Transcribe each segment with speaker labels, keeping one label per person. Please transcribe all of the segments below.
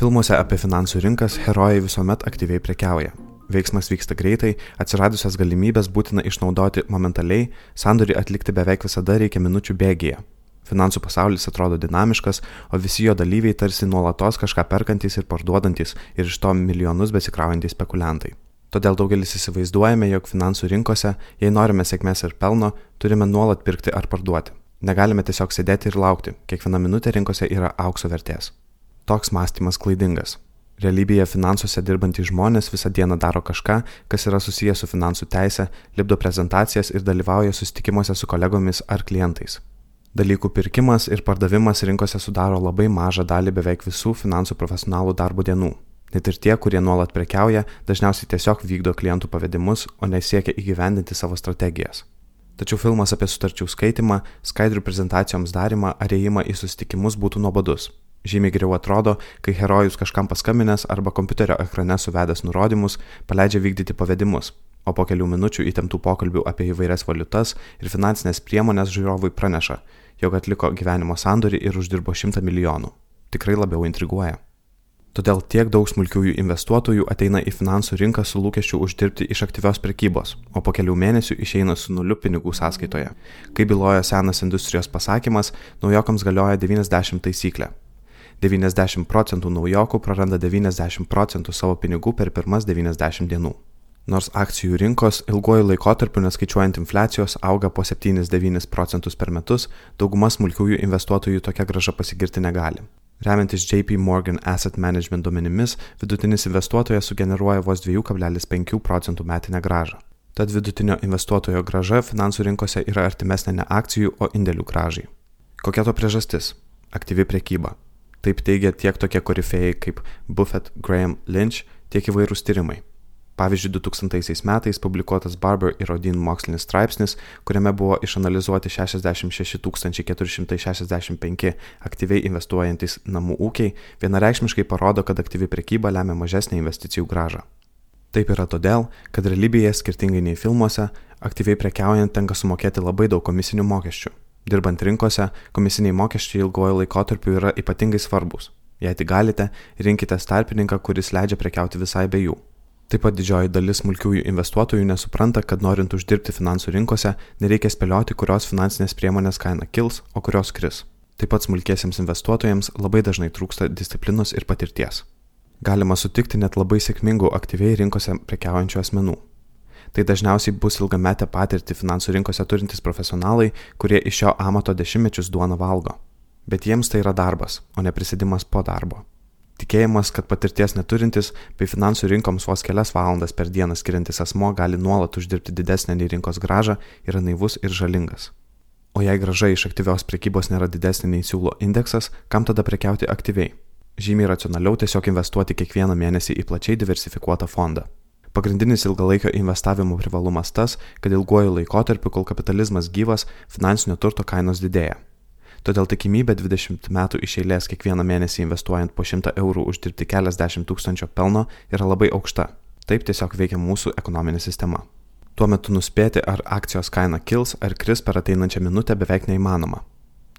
Speaker 1: Filmuose apie finansų rinkas herojai visuomet aktyviai prekiauja. Veiksmas vyksta greitai, atsiradusias galimybės būtina išnaudoti momentaliai, sandorį atlikti beveik visada reikia minučių bėgėje. Finansų pasaulis atrodo dinamiškas, o visi jo dalyviai tarsi nuolatos kažką perkantis ir parduodantis ir iš to milijonus besikraujantys spekuliantai. Todėl daugelis įsivaizduojame, jog finansų rinkose, jei norime sėkmės ir pelno, turime nuolat pirkti ar parduoti. Negalime tiesiog sėdėti ir laukti, kiekviena minutė rinkose yra aukso vertės. Toks mąstymas klaidingas. Realybėje finansuose dirbantys žmonės visą dieną daro kažką, kas yra susijęs su finansų teise, lipdo prezentacijas ir dalyvauja susitikimuose su kolegomis ar klientais. Dalykų pirkimas ir pardavimas rinkose sudaro labai mažą dalį beveik visų finansų profesionalų darbo dienų. Net ir tie, kurie nuolat prekiauja, dažniausiai tiesiog vykdo klientų pavedimus, o nesiekia įgyvendinti savo strategijas. Tačiau filmas apie sutarčių skaitimą, skaidrių prezentacijoms darimą ar ėjimą į susitikimus būtų nuobodus. Žymiai geriau atrodo, kai herojus kažkam paskambinęs arba kompiuterio ekrane suvedęs nurodymus paleidžia vykdyti pavedimus, o po kelių minučių įtemptų pokalbių apie įvairias valiutas ir finansinės priemonės žiūrovui praneša, jog atliko gyvenimo sandorį ir uždirbo 100 milijonų. Tikrai labiau intriguoja. Todėl tiek daug smulkiųjų investuotojų ateina į finansų rinką su lūkesčiu uždirbti iš aktyvios prekybos, o po kelių mėnesių išeina su nuliu pinigų sąskaitoje. Kaip byloja senas industrijos pasakymas, naujokams galioja 90 taisyklė 90 procentų naujokų praranda 90 procentų savo pinigų per pirmas 90 dienų. Nors akcijų rinkos ilguoju laikotarpiu neskaičiuojant infliacijos auga po 7-9 procentus per metus, dauguma smulkiųjų investuotojų tokia graža pasigirti negali. Remiantis JP Morgan Asset Management duomenimis, vidutinis investuotojas sugeneruoja vos 2,5 procentų metinę gražą. Tad vidutinio investuotojo graža finansų rinkose yra artimesnė ne akcijų, o indėlių gražai. Kokia to priežastis? Aktyvi priekyba. Taip teigia tiek tokie korifėjai kaip Buffett, Graham Lynch, tiek įvairūs tyrimai. Pavyzdžiui, 2000 metais publikuotas Barber ir Odin mokslinis straipsnis, kuriame buvo išanalizuoti 66 465 aktyviai investuojantis namų ūkiai, vienareikšmiškai parodo, kad aktyvi prekyba lemia mažesnę investicijų gražą. Taip yra todėl, kad realybėje, skirtingai nei filmuose, aktyviai prekiaujant tenka sumokėti labai daug komisinių mokesčių. Dirbant rinkose, komisiniai mokesčiai ilgojo laikotarpiu yra ypatingai svarbus. Jei tik galite, rinkitės tarpininką, kuris leidžia prekiauti visai be jų. Taip pat didžioji dalis smulkiųjų investuotojų nesupranta, kad norint uždirbti finansų rinkose, nereikia spėlioti, kurios finansinės priemonės kaina kils, o kurios kris. Taip pat smulkiesiems investuotojams labai dažnai trūksta disciplinos ir patirties. Galima sutikti net labai sėkmingų aktyviai rinkose prekiaujančių asmenų tai dažniausiai bus ilgametę patirtį finansų rinkose turintys profesionalai, kurie iš šio amato dešimtmečius duoną valgo. Bet jiems tai yra darbas, o ne prisidimas po darbo. Tikėjimas, kad patirties neturintis bei finansų rinkoms vos kelias valandas per dieną skiriantis asmo gali nuolat uždirbti didesnę nei rinkos gražą, yra naivus ir žalingas. O jei graža iš aktyvios prekybos nėra didesnė nei siūlo indeksas, kam tada prekiauti aktyviai? Žymiai racionaliau tiesiog investuoti kiekvieną mėnesį į plačiai diversifikuotą fondą. Pagrindinis ilgalaikio investavimo privalumas tas, kad ilguoju laikotarpiu, kol kapitalizmas gyvas, finansinio turto kainos didėja. Todėl tikimybė 20 metų iš eilės kiekvieną mėnesį investuojant po 100 eurų uždirbti keliasdešimt tūkstančio pelno yra labai aukšta. Taip tiesiog veikia mūsų ekonominė sistema. Tuo metu nuspėti, ar akcijos kaina kils ar kris per ateinančią minutę beveik neįmanoma.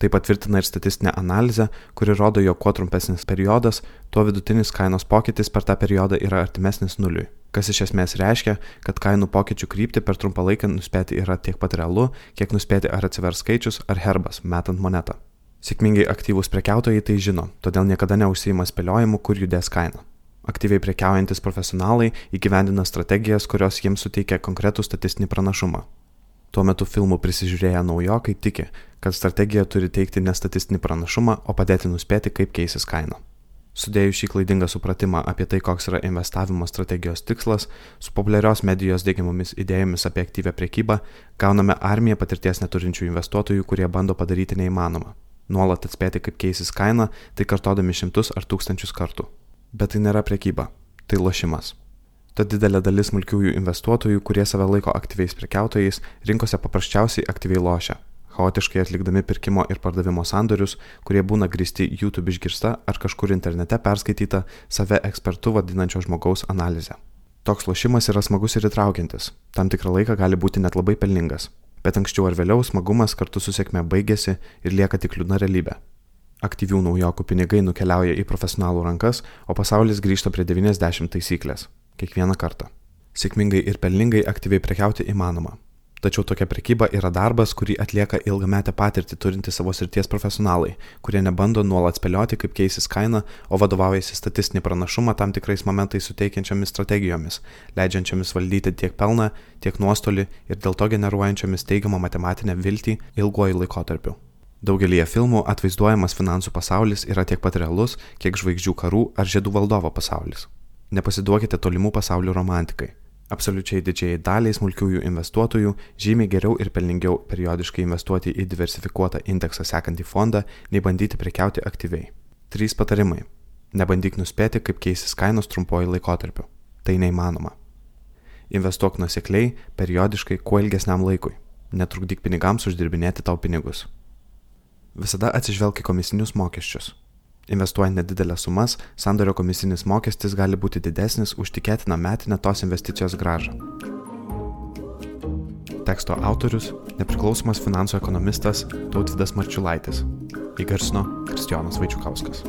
Speaker 1: Tai patvirtina ir statistinė analizė, kuri rodo, jog kuo trumpesnis periodas, tuo vidutinis kainos pokytis per tą periodą yra artimesnis nuliui. Kas iš esmės reiškia, kad kainų pokyčių krypti per trumpą laiką nuspėti yra tiek pat realu, kiek nuspėti ar atsivers skaičius ar herbas, metant monetą. Sėkmingai aktyvūs prekiautojai tai žino, todėl niekada neužsima spėliojimu, kur judės kaina. Aktyviai prekiaujantis profesionalai įgyvendina strategijas, kurios jiems suteikia konkretų statistinį pranašumą. Tuo metu filmų prisižiūrėję naujokai tiki, kad strategija turi teikti ne statistinį pranašumą, o padėti nuspėti, kaip keisis kaina. Sudėjus šį klaidingą supratimą apie tai, koks yra investavimo strategijos tikslas, su populiarios medijos dėgiamomis idėjomis apie aktyvę priekybą, gauname armiją patirties neturinčių investuotojų, kurie bando padaryti neįmanoma. Nuolat atspėti, kaip keisis kaina, tai kartodami šimtus ar tūkstančius kartų. Bet tai nėra priekyba, tai lošimas. Tad didelė dalis smulkiųjų investuotojų, kurie save laiko aktyviais prekiautojais, rinkose paprasčiausiai aktyviai lošia, chaotiškai atlikdami pirkimo ir pardavimo sandorius, kurie būna gristi YouTube išgirsta ar kažkur internete perskaityta save ekspertu vadinančio žmogaus analizė. Toks lošimas yra smagus ir įtraukiantis, tam tikrą laiką gali būti net labai pelningas. Bet anksčiau ar vėliau smagumas kartu su sėkme baigėsi ir lieka tik liūdna realybė. Aktyvių naujokų pinigai nukeliauja į profesionalų rankas, o pasaulis grįžta prie 90 taisyklės. Kiekvieną kartą. Sėkmingai ir pelningai aktyviai prekiauti įmanoma, Tačiau tokia prekyba yra darbas, kurį atlieka ilgametę patirtį turinti savo srities profesionalai, kurie nebando nuolat spėlioti, kaip keisis kaina, o vadovaujasi statistinį pranašumą tam tikrais momentais suteikiančiomis strategijomis, leidžiančiomis valdyti tiek pelną, tiek nuostolį ir dėl to generuojančiomis teigiamą matematinę viltį ilguoju laikotarpiu. Daugelie filmų atvaizduojamas finansų pasaulis yra tiek pat realus, kiek žvaigždžių karų ar žiedų valdovo pasaulis. Nepasiduokite tolimų pasaulių romantikai. Absoliučiai didžiai daliai smulkiųjų investuotojų žymiai geriau ir pelningiau periodiškai investuoti į diversifikuotą indeksą sekantį fondą, nei bandyti prekiauti aktyviai. Trys patarimai. Nebandyk nuspėti, kaip keisis kainos trumpuoju laikotarpiu. Tai neįmanoma. Investuok nusekliai, periodiškai, kuo ilgesniam laikui. Netrukdyk pinigams uždirbinėti tau pinigus. Visada atsižvelk į komisinius mokesčius. Investuojant nedidelės sumas, sandorio komisinis mokestis gali būti didesnis už tikėtiną metinę tos investicijos gražą. Teksto autorius - nepriklausomas finansų ekonomistas Tautvidas Marčiulaitis. Įgarsino Kristijonas Vaičiukauskas.